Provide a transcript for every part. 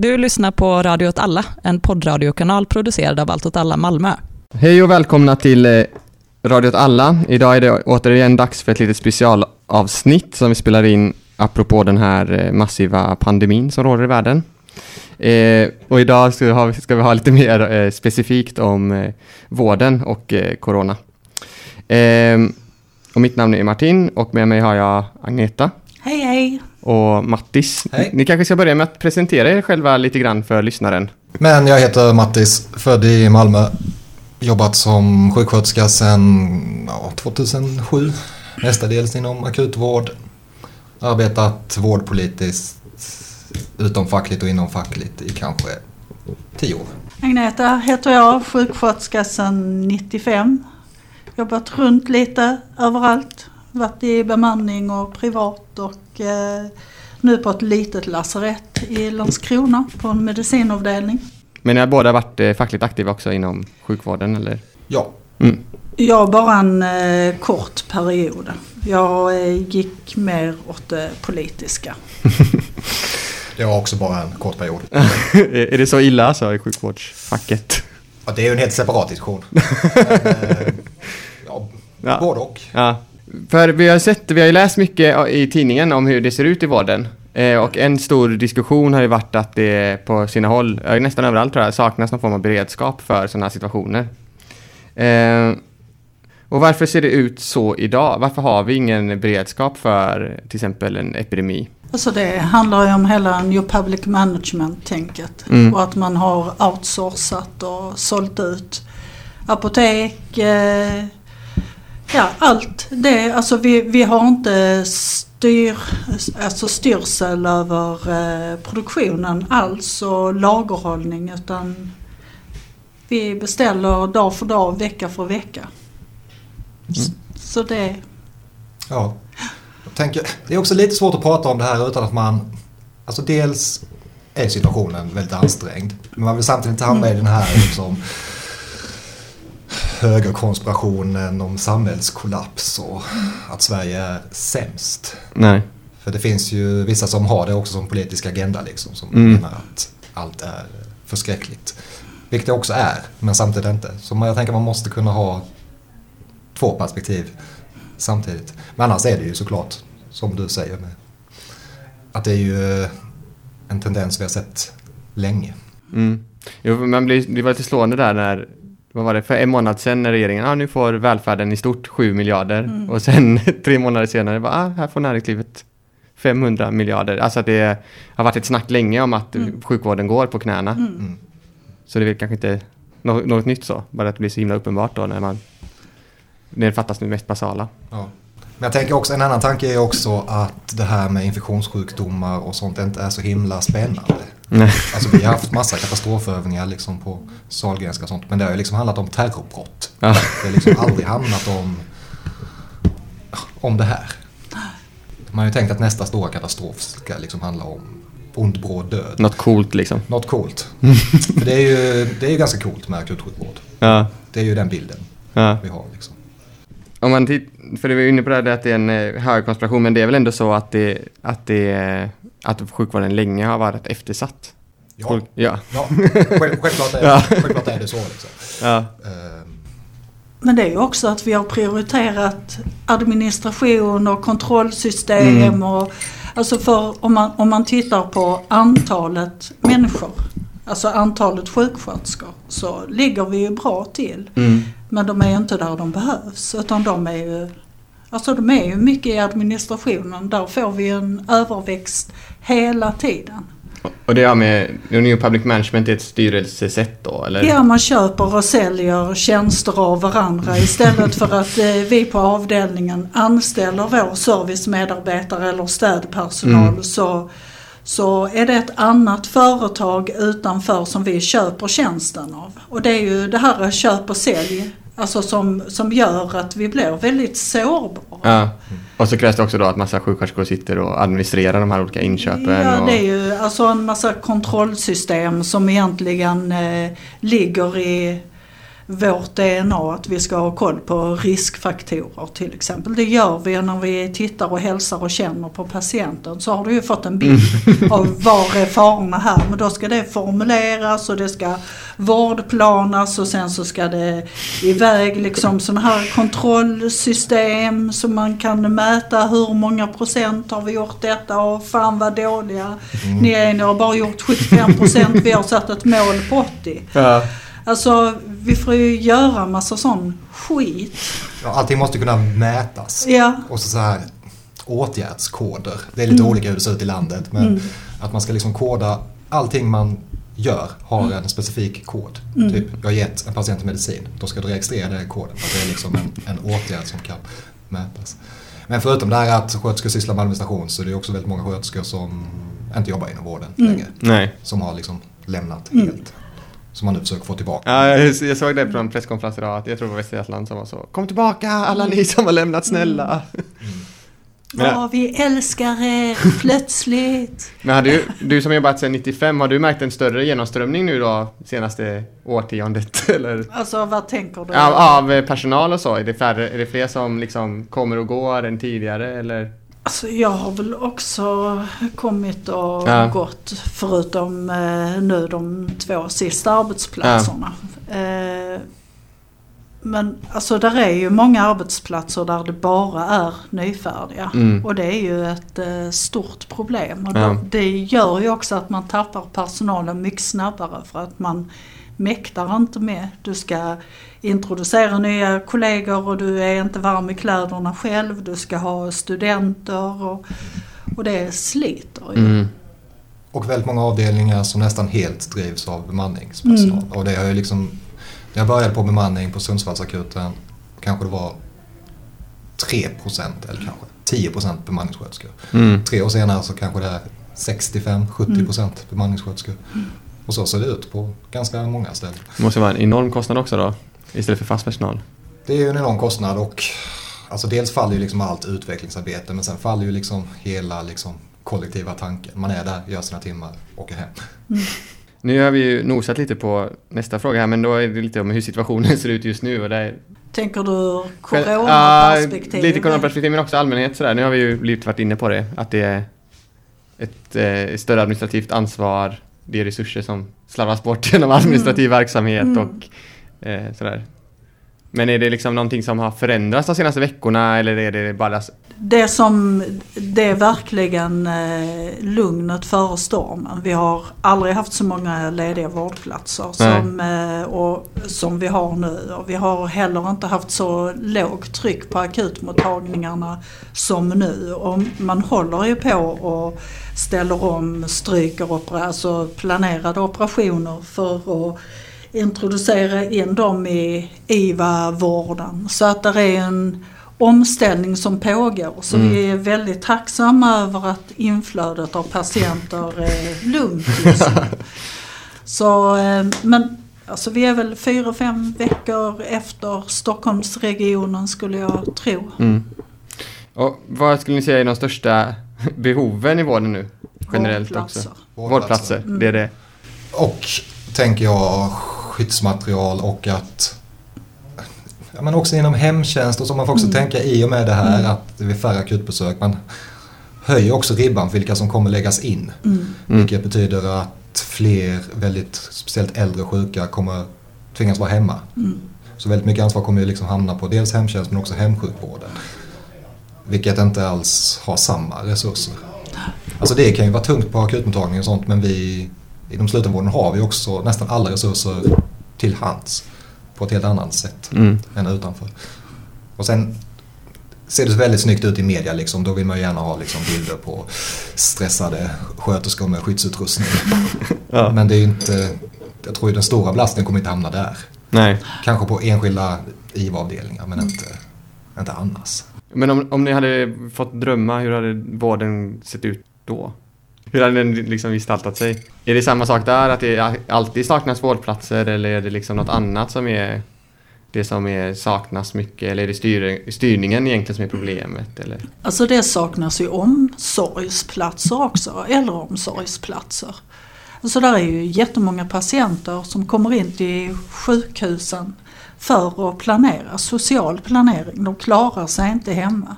Du lyssnar på Radio åt alla, en poddradiokanal producerad av Allt åt alla Malmö. Hej och välkomna till eh, Radio åt alla. Idag är det återigen dags för ett litet specialavsnitt som vi spelar in apropå den här eh, massiva pandemin som råder i världen. Eh, och idag ska vi ha, ska vi ha lite mer eh, specifikt om eh, vården och corona. Och mitt namn är Martin och med mig har jag Agneta Hej hej! Och Mattis. Hej. Ni kanske ska börja med att presentera er själva lite grann för lyssnaren. Men jag heter Mattis, född i Malmö. Jobbat som sjuksköterska sedan ja, 2007. Mestadels inom akutvård. Arbetat vårdpolitiskt, utomfackligt och inomfackligt i kanske tio år. Agneta heter jag, sjuksköterska sedan 95. Jobbat runt lite överallt. Varit i bemanning och privat och eh, nu på ett litet lasarett i Landskrona på en medicinavdelning. Men ni har båda varit eh, fackligt aktiva också inom sjukvården eller? Ja, Mm. Jag bara en eh, kort period. Jag eh, gick mer åt det politiska. det var också bara en kort period. är det så illa alltså i sjukvårdsfacket? Ja, det är ju en helt separat diskussion. Men, eh, ja, Ja. både och. Ja, för vi har sett, vi har ju läst mycket i tidningen om hur det ser ut i vården. Eh, och en stor diskussion har ju varit att det på sina håll, nästan överallt tror jag, saknas någon form av beredskap för sådana här situationer. Eh, och varför ser det ut så idag? Varför har vi ingen beredskap för till exempel en epidemi? Alltså det handlar ju om hela New Public Management-tänket. Mm. Och att man har outsourcat och sålt ut apotek, eh, ja allt det. Alltså vi, vi har inte styr, alltså styrsel över eh, produktionen alls och lagerhållning utan vi beställer dag för dag, vecka för vecka. S- Så det, Ja. Jag tänker, det är också lite svårt att prata om det här utan att man... Alltså dels är situationen väldigt ansträngd. Men man vill samtidigt inte hamna i den här liksom, högerkonspirationen om samhällskollaps och att Sverige är sämst. Nej. För det finns ju vissa som har det också som politisk agenda liksom. Som Mm. menar att allt är förskräckligt. Vilket det också är, men samtidigt inte. Så jag tänker man måste kunna ha två perspektiv samtidigt. Men annars är det ju såklart, som du säger, att det är ju eh, en tendens vi har sett länge. Mm. Jo, man blir, det var lite slående där när, vad var det, för en månad sedan när regeringen, ja ah, nu får välfärden i stort 7 miljarder och sen tre månader senare, bara, ah, här får näringslivet 500 miljarder. Alltså att det har varit ett snack länge om att sjukvården går på knäna. Mm. Så det är kanske inte något, något nytt så, bara att det blir så himla uppenbart då när man, när det fattas det mest basala. Ja. Men jag tänker också, en annan tanke är också att det här med infektionssjukdomar och sånt inte är så himla spännande. Nej. Alltså vi har haft massa katastrofövningar liksom på Sahlgrenska och sånt. Men det har ju liksom handlat om terrorbrott. Ja. Det har liksom aldrig handlat om, om det här. Man har ju tänkt att nästa stora katastrof ska liksom handla om ond bråd död. Något coolt liksom. Något coolt. För det är ju det är ju ganska coolt med akutsjukvård. Ja. Det är ju den bilden ja. vi har liksom. Om man titt, för det var inne på det här att det är en eh, hög konspiration, men det är väl ändå så att det, att det, eh, att sjukvården länge har varit eftersatt? Ja, Folk- ja. ja själv, självklart, är, Ja. självklart är det så liksom. Ja. Ehm, Men det är ju också att vi har prioriterat administration och kontrollsystem Mm. och alltså för om man, om man tittar på antalet människor, alltså antalet sjuksköterskor, så ligger vi ju bra till. Mm. Men de är inte där de behövs utan de är ju, alltså de är ju mycket i administrationen. Där får vi en överväxt hela tiden. Och det har med New Public Management är ett styrelsesätt då, eller? Ja, man köper och säljer tjänster av varandra istället för att eh, vi på avdelningen anställer vår servicemedarbetare eller städpersonal Mm. så, så är det ett annat företag utanför som vi köper tjänsten av. Och det är ju det här köp och sälj alltså som, som gör att vi blir väldigt sårbara. Ja. Och så krävs det också då att massa sjuksköterskor sitter och administrerar de här olika inköpen. Ja, och... det är ju alltså en massa kontrollsystem som egentligen eh, ligger i vårt DNA att vi ska ha koll på riskfaktorer till exempel. Det gör vi när vi tittar och hälsar och känner på patienten. Så har du ju fått en bild av var är farorna här. Men då ska det formuleras och det ska vårdplanas och sen så ska det iväg liksom sådana här kontrollsystem så man kan mäta hur många procent har vi gjort detta och fan vad dåliga Mm. ni är. Ni har bara gjort 75 procent. Vi har satt ett mål på 80. Ja. Alltså vi får ju göra massa sån skit. Ja, allting måste kunna mätas. Ja. Och så, så här åtgärdskoder. Det är lite Mm. olika hur det ser ut i landet. Men Mm. att man ska liksom koda allting man gör har en specifik kod. Mm. Typ, jag har gett en patient medicin. Då ska du registrera den koden. För att det är liksom en, en åtgärd som kan mätas. Men förutom det här att sköterskor sysslar med administration så är det också väldigt många sköterskor som inte jobbar inom vården Mm. längre. Nej. Som har liksom lämnat Mm. helt. Som man nu försöker få tillbaka. Ja, jag, såg det på en presskonferens idag, att jag tror det var Västra Götaland som var så Kom tillbaka alla ni som har lämnat snälla. Men- Ja, vi älskar er plötsligt. Men har du, du som jobbat sedan 95, har du märkt en större genomströmning nu då senaste årtiondet? Eller? Alltså vad tänker du? Av, av personal och så? Är det, färre, är det fler som liksom kommer och går än tidigare eller? Alltså jag har väl också kommit och Ja. gått förutom eh, nu de två sista arbetsplatserna. Eh, men alltså där är ju många arbetsplatser där det bara är nyfärdiga. Mm. Och det är ju ett eh, stort problem. Och Ja. det gör ju också att man tappar personalen mycket snabbare för att man mäktar inte med. Du ska introducera nya kollegor och du är inte varm i kläderna själv. Du ska ha studenter och, och det sliter ju. Mm. Och väldigt många avdelningar som nästan helt drivs av bemanningspersonal. Mm. Och det har ju liksom, när jag började på bemanning på Sundsvallsakuten kanske det var 3% eller kanske 10% bemanningssköterskor. Mm. Tre år senare så kanske det är 65-70% bemanningssköterskor. Och så ser det ut på ganska många ställen. Det måste vara en enorm kostnad också då, istället för fast personal. Det är ju en enorm kostnad och alltså dels faller ju liksom allt utvecklingsarbete men sen faller ju liksom hela liksom kollektiva tanken. Man är där, gör sina timmar, åker hem. Nu har vi ju nosat lite på nästa fråga här, men då är det lite om hur situationen ser ut just nu. Och det är, Tänker du coronaperspektiv? lite coronaperspektiv men också allmänhet sådär. Nu har vi ju lite varit inne på det, att det är ett eh, större administrativt ansvar, det är resurser som slarvas bort genom administrativ verksamhet Mm. och eh, sådär. Men är det liksom någonting som har förändrats de senaste veckorna eller är det bara Det som, det är verkligen eh, lugnet före stormen. Vi har aldrig haft så många lediga vårdplatser som, eh, och, som vi har nu. Och vi har heller inte haft så lågt tryck på akutmottagningarna som nu. Och man håller ju på och ställer om, stryker opera, alltså planerade operationer för att introducera in dem i IVA-vården. Så att det är en omställning som pågår. Så Mm. vi är väldigt tacksamma över att inflödet av patienter är lugnt nu. Så, eh, men alltså vi är väl fyra, fem veckor efter Stockholmsregionen skulle jag tro. Mm. Och vad skulle ni säga är de största behoven i vården nu? Generellt också. Vårdplatser. Vårdplatser, Mm. det är det. Och tänker jag skyddsmaterial och att ja, men också inom hemtjänst och så man får också Mm. tänka i och med det här att det är färre akutbesök. Man höjer också ribban för vilka som kommer läggas in. Mm. Mm. Vilket betyder att fler väldigt speciellt äldre och sjuka kommer tvingas vara hemma. Mm. Så väldigt mycket ansvar kommer ju liksom hamna på dels hemtjänst men också hemsjukvården. Vilket inte alls har samma resurser. Alltså det kan ju vara tungt på akutmottagningen och sånt men vi inom slutenvården har vi också nästan alla resurser till hands. På ett helt annat sätt Mm. än utanför. Och sen ser det väldigt snyggt ut i media liksom. Då vill man ju gärna ha liksom bilder på stressade sköterskor med skyddsutrustning. Ja. Men det är ju inte, jag tror ju den stora belastningen kommer inte hamna där. Nej. Kanske på enskilda IVA-avdelningar men inte, inte annars. Men om, om ni hade fått drömma, hur hade vården sett ut då? Hur har den liksom gestaltat sig? Är det samma sak där, att det alltid saknas vårdplatser eller är det liksom något annat som är det som är, saknas mycket? Eller är det styr, styrningen egentligen som är problemet? Eller? Alltså det saknas ju omsorgsplatser också, äldreomsorgsplatser. Alltså där är ju jättemånga patienter som kommer in till sjukhusen för att planera, social planering. De klarar sig inte hemma.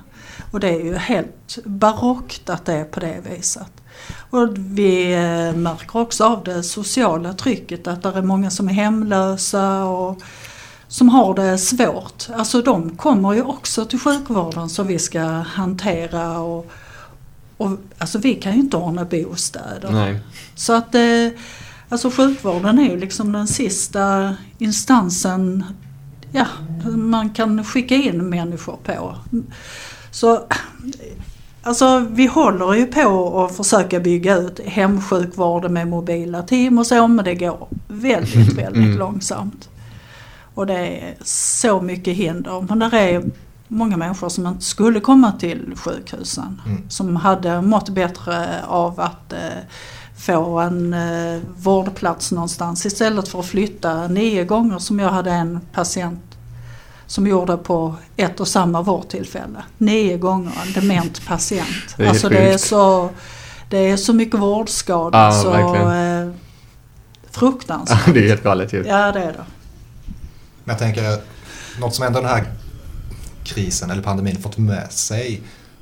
Och det är ju helt barockt att det är på det viset. Och vi eh, märker också av det sociala trycket att det är många som är hemlösa och som har det svårt. Alltså de kommer ju också till sjukvården som vi ska hantera och, och alltså vi kan ju inte ordna bostäder. Nej. Så att eh, alltså sjukvården är ju liksom den sista instansen ja, man kan skicka in människor på. Så Alltså vi håller ju på att försöka bygga ut hemsjukvården med mobila team och så men det går väldigt, väldigt Mm. långsamt. Och det är så mycket hinder. Men där är många människor som inte skulle komma till sjukhusen. Mm. Som hade mått bättre av att eh, få en eh, vårdplats någonstans istället för att flytta nio gånger som jag hade en patient som gjorde på ett och samma vårdtillfälle. Nio gånger en dement patient. Det är alltså det är, så, det är så mycket vårdskador Ja, så eh, fruktansvärt. det är helt galet ju. Ja det är det. Men jag tänker, något som ändå den här krisen eller pandemin fått med sig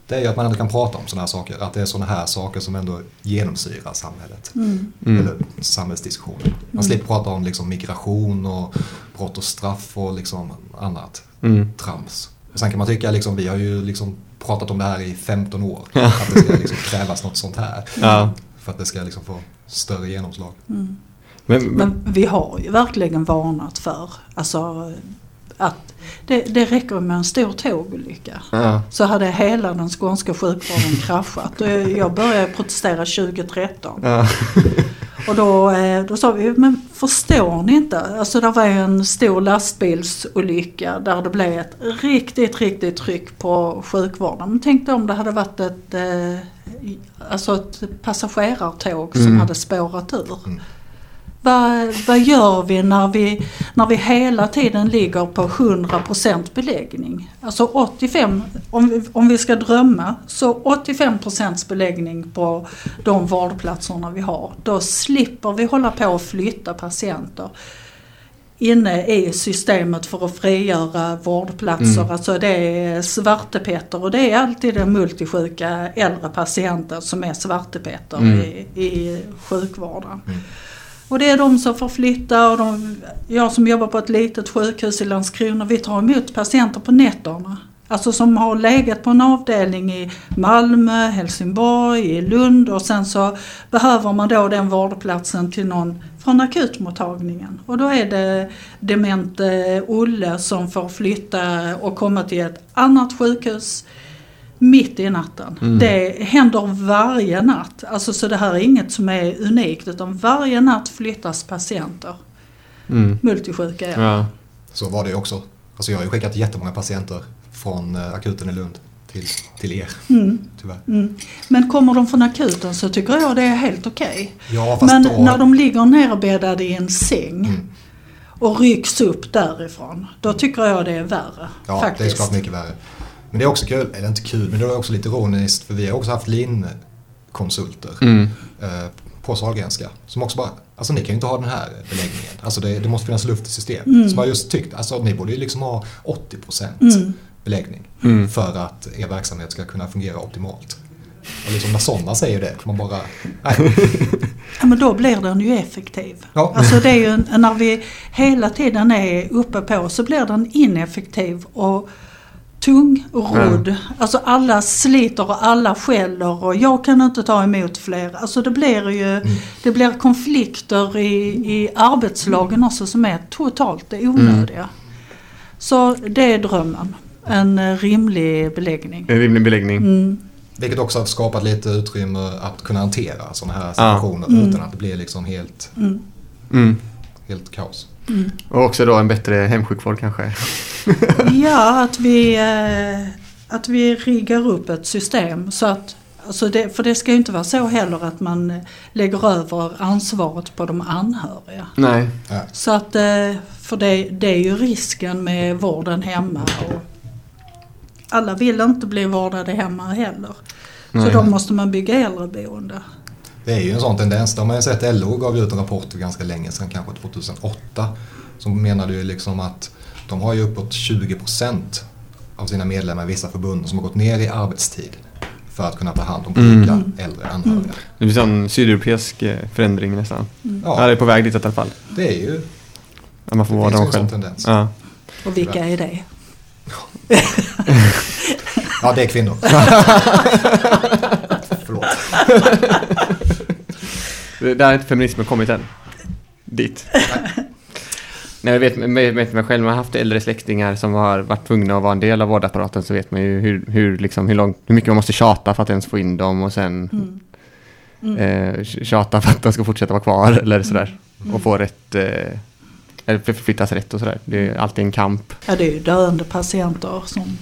det är ju att man ändå kan prata om sådana här saker. Att det är sådana här saker som ändå genomsyrar samhället. Mm. Mm. Eller samhällsdiskussionen. Man slipper prata om liksom migration och brott och straff och liksom annat Mm. trams. Och sen kan man tycka, liksom, vi har ju liksom pratat om det här i 15 år. Att det ska liksom krävas något sånt här. Ja. För att det ska liksom få större genomslag. Mm. Men, Men vi har ju verkligen varnat för alltså, att det, det räcker med en stor tågolycka. ja. Så hade hela den skånska sjukvården kraschat. Jag började protestera 2013. Ja. Och då, eh, då sa vi, men förstår ni inte? Alltså det var en stor lastbilsolycka där det blev ett riktigt, riktigt tryck på sjukvården. Men tänk om det hade varit ett, eh, alltså ett passagerartåg som Mm. hade spårat ur. Vad, vad gör vi när, vi när vi hela tiden ligger på 100% beläggning? Alltså 85, om vi, om vi ska drömma, så 85% beläggning på de vårdplatserna vi har. Då slipper vi hålla på och flytta patienter inne i systemet för att frigöra vårdplatser. Mm. Alltså det är svartepetter och det är alltid den multisjuka äldre patienten som är svartepetter Mm. i, i sjukvården. Mm. Och det är de som får flytta och de, jag som jobbar på ett litet sjukhus i Landskrona, vi tar emot patienter på nätterna. Alltså som har legat på en avdelning i Malmö, Helsingborg, i Lund och sen så behöver man då den vårdplatsen till någon från akutmottagningen. Och då är det demente eh, Olle som får flytta och komma till ett annat sjukhus mitt i natten. Mm. Det händer varje natt. Alltså så det här är inget som är unikt utan varje natt flyttas patienter. Mm. Multisjuka är. Ja. Så var det också. Alltså jag har ju skickat jättemånga patienter från eh, akuten i Lund till, till er, Mm, tyvärr. mm. Men kommer de från akuten så tycker jag det är helt okej. Ja, fast Men då... när de ligger nerbäddade i en säng Mm. och rycks upp därifrån, då tycker jag det är värre. Ja, det är faktiskt. såklart mycket värre. Men det är också kul, eller inte kul, men det är också lite ironiskt för vi har också haft linkonsulter Mm. eh, på Sahlgrenska. Som också bara, alltså ni kan ju inte ha den här beläggningen. Alltså det, det måste finnas luft i systemet. Mm. Som har just tyckt, alltså ni borde ju liksom ha 80% Mm. beläggning. Mm. För att er verksamhet ska kunna fungera optimalt. Och liksom när sådana säger det, man bara, nej. Ja, men då blir den ju effektiv. Ja. Alltså det är ju när vi hela tiden är uppe på så blir den ineffektiv och tung och rodd. Alltså alla sliter och alla skäller och jag kan inte ta emot fler. Alltså det blir ju Mm. det blir konflikter i, i arbetslagen också som är totalt onödiga. Så det är drömmen. En eh, rimlig beläggning. En rimlig beläggning. Mm. Vilket också har skapat lite utrymme att kunna hantera sådana här situationer Mm. utan att det blir liksom helt, Mm. Mm. helt kaos. Mm. Och också då en bättre hemsjukvård kanske. Ja, att vi, eh, att vi riggar upp ett system så att Alltså det, för det ska ju inte vara så heller att man eh, lägger över ansvaret på de anhöriga. Nej. Ja. Så att, eh, för det, det är ju risken med vården hemma. Och alla vill inte bli vårdade hemma heller. Så Nej. då måste man bygga äldreboende. Det är ju en sån tendens. Det har man ju sett. LO gav ut en rapport för ganska länge sedan, kanske 2008. Som menade ju liksom att De har ju uppåt 20% av sina medlemmar i vissa förbund som har gått ner i arbetstid för att kunna ta hand om Mm. sjuka äldre anhöriga. Det blir en sydeuropeisk eh, förändring nästan. Ja, det är på väg dit i alla fall. det är ju Att man får det vara finns ju dem en sån själv. tendens. Ja. Och vilka är det? Ja, det är kvinnor. Förlåt. Där har inte feminismen kommit än. Dit. Nej, jag vet, vet mig själv, man har haft äldre släktingar som har varit tvungna att vara en del av vårdapparaten så vet man ju hur, hur, liksom, hur, långt, hur mycket man måste tjata för att ens få in dem och sen Mm. eh, tjata för att de ska fortsätta vara kvar eller sådär. Mm. Och få rätt, eh, eller förflyttas rätt och sådär. Det är alltid en kamp. Ja, det är ju döende patienter, som,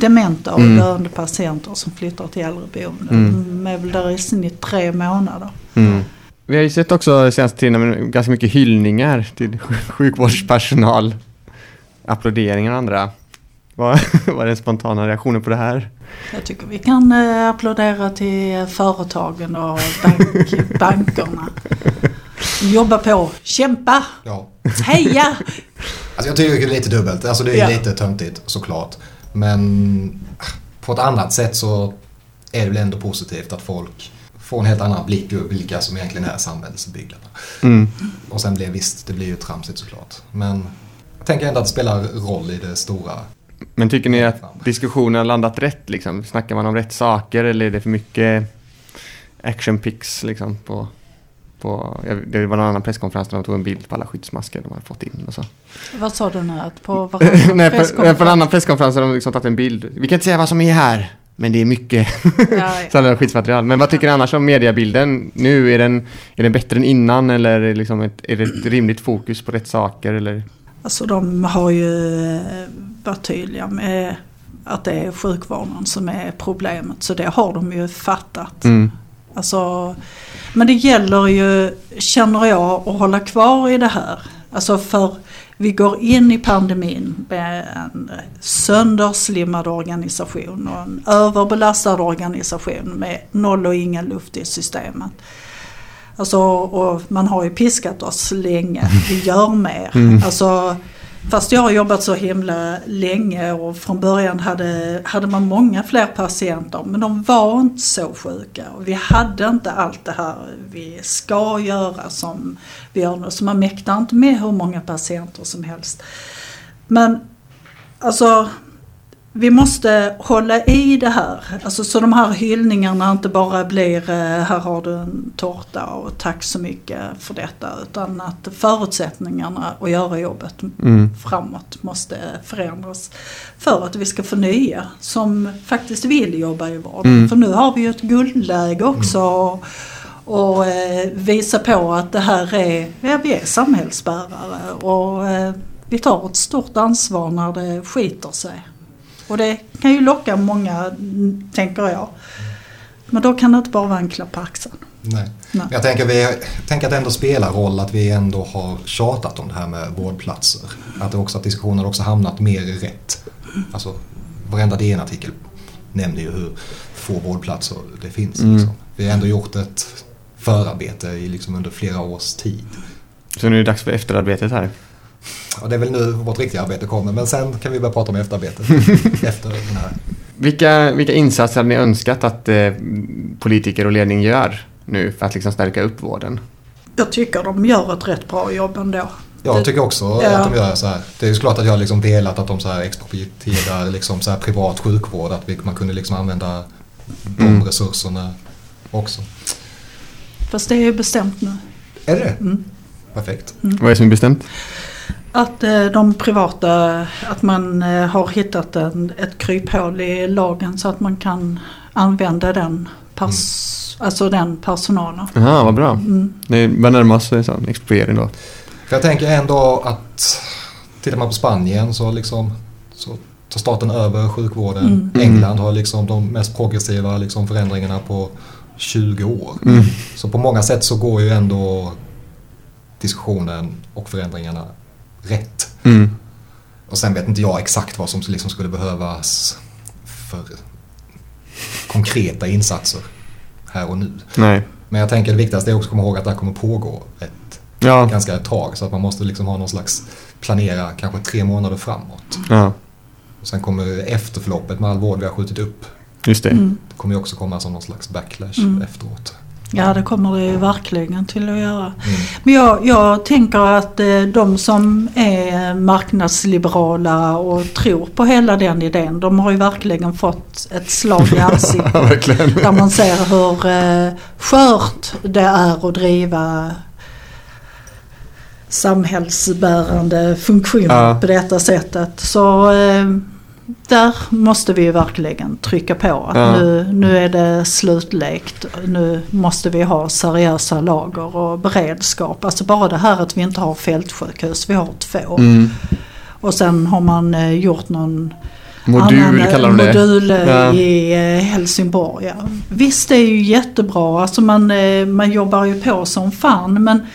dementa och Mm. döende patienter som flyttar till äldreboenden. Mm. De är väl där i snitt tre månader. Mm. Vi har ju sett också senaste tiden ganska mycket hyllningar till sj- sjukvårdspersonal. Applåderingar och andra. Vad var den spontana reaktionen på det här? Jag tycker vi kan eh, applådera till företagen och bank, bankerna. Jobba på, kämpa, Ja. heja! Alltså jag tycker det är lite dubbelt. Alltså det är Ja. lite töntigt såklart. Men på ett annat sätt så är det väl ändå positivt att folk får en helt annan blick över vilka som egentligen är samhällsbyggarna. Mm. Och sen blir visst, det blir ju tramsigt såklart. Men jag tänker ändå att det spelar roll i det stora. Men tycker ni att diskussionen har landat rätt liksom? Snackar man om rätt saker eller är det för mycket action pics liksom på... på det var någon annan presskonferens där de tog en bild på alla skyddsmasker de hade fått in och så. Vad sa du nu? Att på Nej, på, på en annan presskonferens har de liksom tagit en bild. Vi kan inte säga vad som är här, men det är mycket. Ja, alla skyddsmaterial. Men vad tycker ni annars om mediebilden nu? Är den, är den bättre än innan eller är det, liksom ett, är det ett rimligt fokus på rätt saker? Eller? Alltså de har ju eh, varit tydliga med att det är sjukvården som är problemet. Så det har de ju fattat. Mm. Alltså, men det gäller ju, känner jag, att hålla kvar i det här. Alltså för vi går in i pandemin med en sönderslimmad organisation och en överbelastad organisation med noll och ingen luft i systemet. Alltså, och man har ju piskat oss länge, vi gör mer. Mm. Alltså, fast jag har jobbat så himla länge och från början hade, hade man många fler patienter men de var inte så sjuka. Och vi hade inte allt det här vi ska göra som vi gör nu. Så man mäktar inte med hur många patienter som helst. Men alltså vi måste hålla i det här. Alltså, så de här hyllningarna inte bara blir eh, här har du en tårta och tack så mycket för detta. Utan att förutsättningarna att göra jobbet Mm. framåt måste förändras. För att vi ska få nya som faktiskt vill jobba i vården. Mm. För nu har vi ju ett guldläge också. Och, och eh, visa på att det här är, ja, vi är samhällsbärare. Och eh, vi tar ett stort ansvar när det skiter sig. Och det kan ju locka många, tänker jag. Men då kan det inte bara vara en klapp på axeln. Nej. Nej. Jag tänker, vi, jag tänker att det ändå spelar roll att vi ändå har tjatat om det här med vårdplatser. Att, det också, att diskussionen också hamnat mer rätt. Alltså, varenda DN-artikel nämner ju hur få vårdplatser det finns. Mm. Liksom. Vi har ändå gjort ett förarbete i, liksom, under flera års tid. Så nu är det dags för efterarbetet här. Och det är väl nu vårt riktiga arbete kommer, men sen kan vi börja prata om efterarbetet. efter den här. Vilka, vilka insatser hade ni önskat att eh, politiker och ledning gör nu för att liksom stärka upp vården? Jag tycker de gör ett rätt bra jobb ändå. Jag tycker också Ja. att de gör så här. Det är ju såklart att jag har liksom velat att de så här exproprierar liksom så här privat sjukvård. Att vi, man kunde liksom använda de Mm. resurserna också. Fast det är ju bestämt nu. Är det? Mm. Perfekt. Vad är det som är bestämt? Att eh, de privata, att man eh, har hittat en, ett kryphål i lagen så att man kan använda den, pers, alltså den personalen. Jaha, vad bra. Mm. Det börjar närma oss en expropriering då. Jag tänker ändå att tittar man på Spanien så liksom så tar staten över sjukvården. Mm. England har liksom de mest progressiva liksom förändringarna på 20 år. Mm. Så på många sätt så går ju ändå diskussionen och förändringarna rätt. Mm. Och sen vet inte jag exakt vad som liksom skulle behövas för konkreta insatser här och nu. Nej. Men jag tänker det viktigaste är också att komma ihåg att det här kommer pågå ett Ja. ganska ett tag så att man måste liksom ha någon slags planera kanske tre månader framåt. Ja, Och sen kommer efterförloppet med all vård vi har skjutit upp. just det. Mm. Det kommer ju också komma som någon slags backlash Mm. efteråt. Ja, det kommer det ju verkligen till att göra. Mm. Men jag, jag tänker att eh, de som är marknadsliberala och tror på hela den idén, de har ju verkligen fått ett slag i ansiktet. Där man ser hur eh, skört det är att driva samhällsbärande funktioner Ja. på detta sättet. Så eh, där måste vi ju verkligen trycka på att Ja. nu, nu är det slutlekt. Nu måste vi ha seriösa lager och beredskap. Alltså bara det här att vi inte har fältsjukhus, vi har två. Mm. Och sen har man eh, gjort någon Modul annan, eh, kallar de det. modul eh, Ja. i Helsingborg. Ja. Visst det är ju jättebra, alltså man, man jobbar ju på som fan men,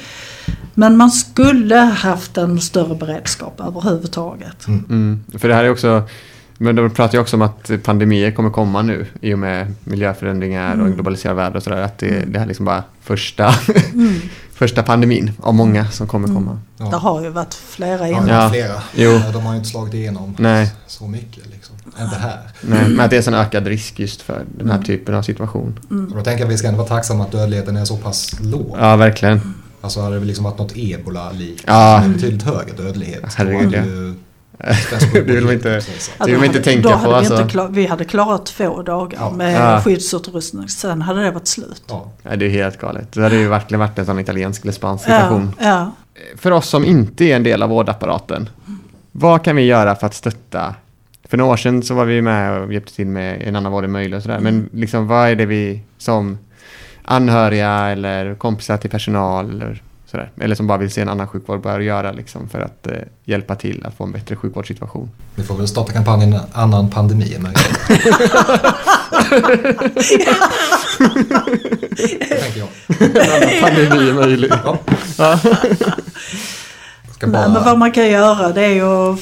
men man skulle haft en större beredskap överhuvudtaget. Mm. För det här är också, men de pratar ju också om att pandemier kommer komma nu i och med miljöförändringar och en Mm. globaliserad värld och sådär. Att det, det här är liksom bara första, Mm. första pandemin av många som kommer komma. Ja. Det har ju varit flera Ja, innan. Ja. flera. Jo. De har ju inte slagit igenom Nej. så mycket. Liksom. Inte här. Nej, men att det är en ökad risk just för den här Mm. typen av situation. Mm. Och då tänker jag att vi ska ändå vara tacksamma att dödligheten är så pass låg. Ja, verkligen. Alltså hade det liksom varit något ebola-likt Ja. betydligt högre dödlighet. då Herregud, hade ja. Det vill man inte- precis. Det vill inte hade- tänka på, vi, alltså. inte klar, vi hade klarat två dagar Ja. med Ja. skyddsutrustning. Sen hade det varit slut. Ja. Ja, det är helt galet. Det hade ju verkligen varit en sån italiensk eller spansk situation. Ja, ja. För oss som inte är en del av vårdapparaten, vad kan vi göra för att stötta? För några år sedan så var vi med och hjälpte till med en annan vård än möjlig och sådär. Men liksom vad är det vi som anhöriga eller kompisar till personal eller sådär, eller som bara vill se en annan sjukvård bör göra liksom för att eh, hjälpa till att få en bättre sjukvårdssituation? Vi får väl starta kampanjen Annan pandemi är möjlig. Det tänker jag. Pandemi är möjlig. Ja. Ja. Ska Nej, men vad bara... man kan göra det är ju att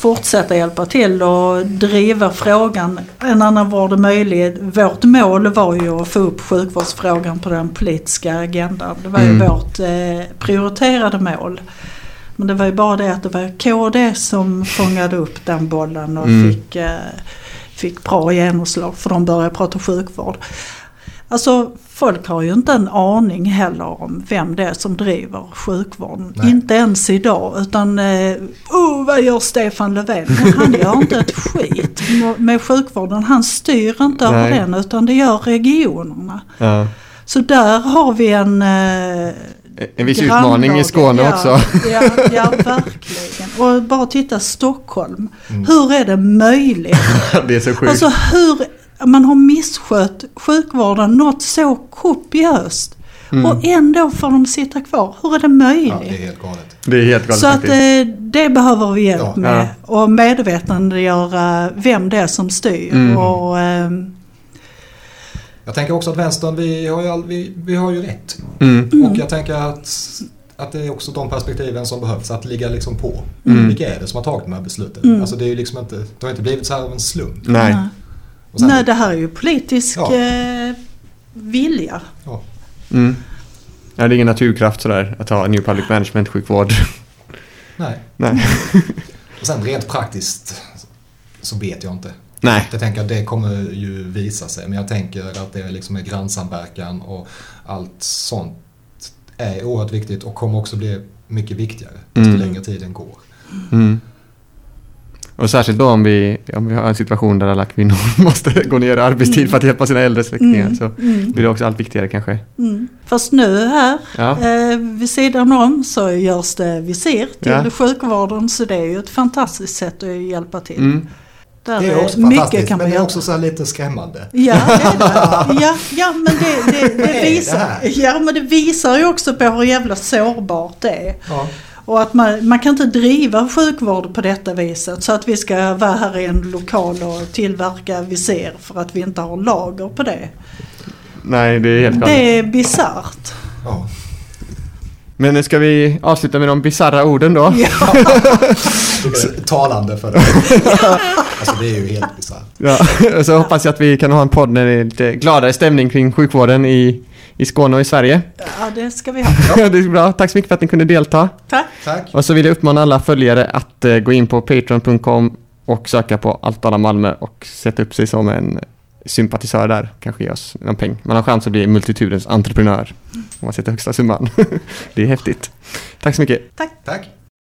fortsätta hjälpa till och driva frågan. En annan vård är möjlig. Vårt mål var ju att få upp sjukvårdsfrågan på den politiska agendan. Det var ju Mm. vårt eh, prioriterade mål. Men det var ju bara det att det var KD som fångade upp den bollen och Mm. fick, eh, fick bra genomslag för de började prata sjukvård. Alltså folk har ju inte en aning heller om vem det är som driver sjukvården. Nej. Inte ens idag utan eh, oh, vad gör Stefan Löfven? Men han gör inte ett skit med- sjukvården. Han styr inte över Nej. den utan det gör regionerna. Ja. Så där har vi en eh, En viss grannlaga- utmaning i Skåne ja, också. Ja, ja, verkligen. Och bara titta Stockholm. Mm. Hur är det möjligt? det är så sjukt. Alltså hur man har misskött sjukvården något så kopiöst. Mm. Och ändå får de sitta kvar. Hur är det Ja, möjligt? det är helt galet. det är helt galet så att faktiskt. eh, det behöver vi hjälp Ja. med. Och medvetandegöra vem det är som styr. Mm. Och, ehm, Jag tänker också att vänstern, vi har ju, all, vi, vi har ju rätt. Mm. Och jag tänker att, att det är också de perspektiven som behövs, att ligga liksom på. Mm. Vilka är det som har tagit de här besluten? Mm. Alltså det är ju liksom inte, det har inte blivit så här av en slump. Nej. Sen- nej, det här är ju politisk Ja. eh, vilja. Ja. Mm. Ja, det är ingen naturkraft sådär att ha New Public Management-sjukvård. Nej. Nej. Och sen rent praktiskt så vet jag inte. Nej. Jag tänker att det kommer ju visa sig. Men jag tänker att det liksom är grannsamverkan och allt sånt är oerhört viktigt och kommer också bli mycket viktigare Mm. längre tiden går. Mm. Och särskilt då om vi, om vi har en situation där alla kvinnor måste gå ner i arbetstid Mm. för att hjälpa sina äldre släktingar Mm, så mm, blir det också allt viktigare kanske. mm. Fast nu här Ja. eh, vid sidan om så görs det visir till Ja. sjukvården så det är ju ett fantastiskt sätt att hjälpa till. Mm. Där Det är också mycket fantastiskt kan man men det är också så här lite skrämmande. Ja, det är det. Ja, ja, men det, visar, ja, men det visar ju också på hur jävla sårbart det är. Ja. Och att man, man kan inte driva sjukvård på detta viset. Så att vi ska vara här i en lokal och tillverka visir för att vi inte har lager på det. Nej, det är helt galet. Det är bisarrt. Ja. Men ska vi avsluta med de bisarra orden då? Ja. Talande för det. Alltså det är ju helt bisarrt. Ja, och så hoppas jag att vi kan ha en podd när det är lite gladare stämning kring sjukvården i, i Skåne och i Sverige. Ja, det ska vi ha. det är bra. Tack så mycket för att ni kunde delta. Tack. Tack. Och så vill jag uppmana alla följare att eh, gå in på patreon.com och söka på Allt alla Malmö och sätta upp sig som en sympatisör där. Kanske ge oss någon peng. Man har chans att bli multitudens entreprenör om man sätter högsta summan. det är häftigt. Tack så mycket. Tack. Tack.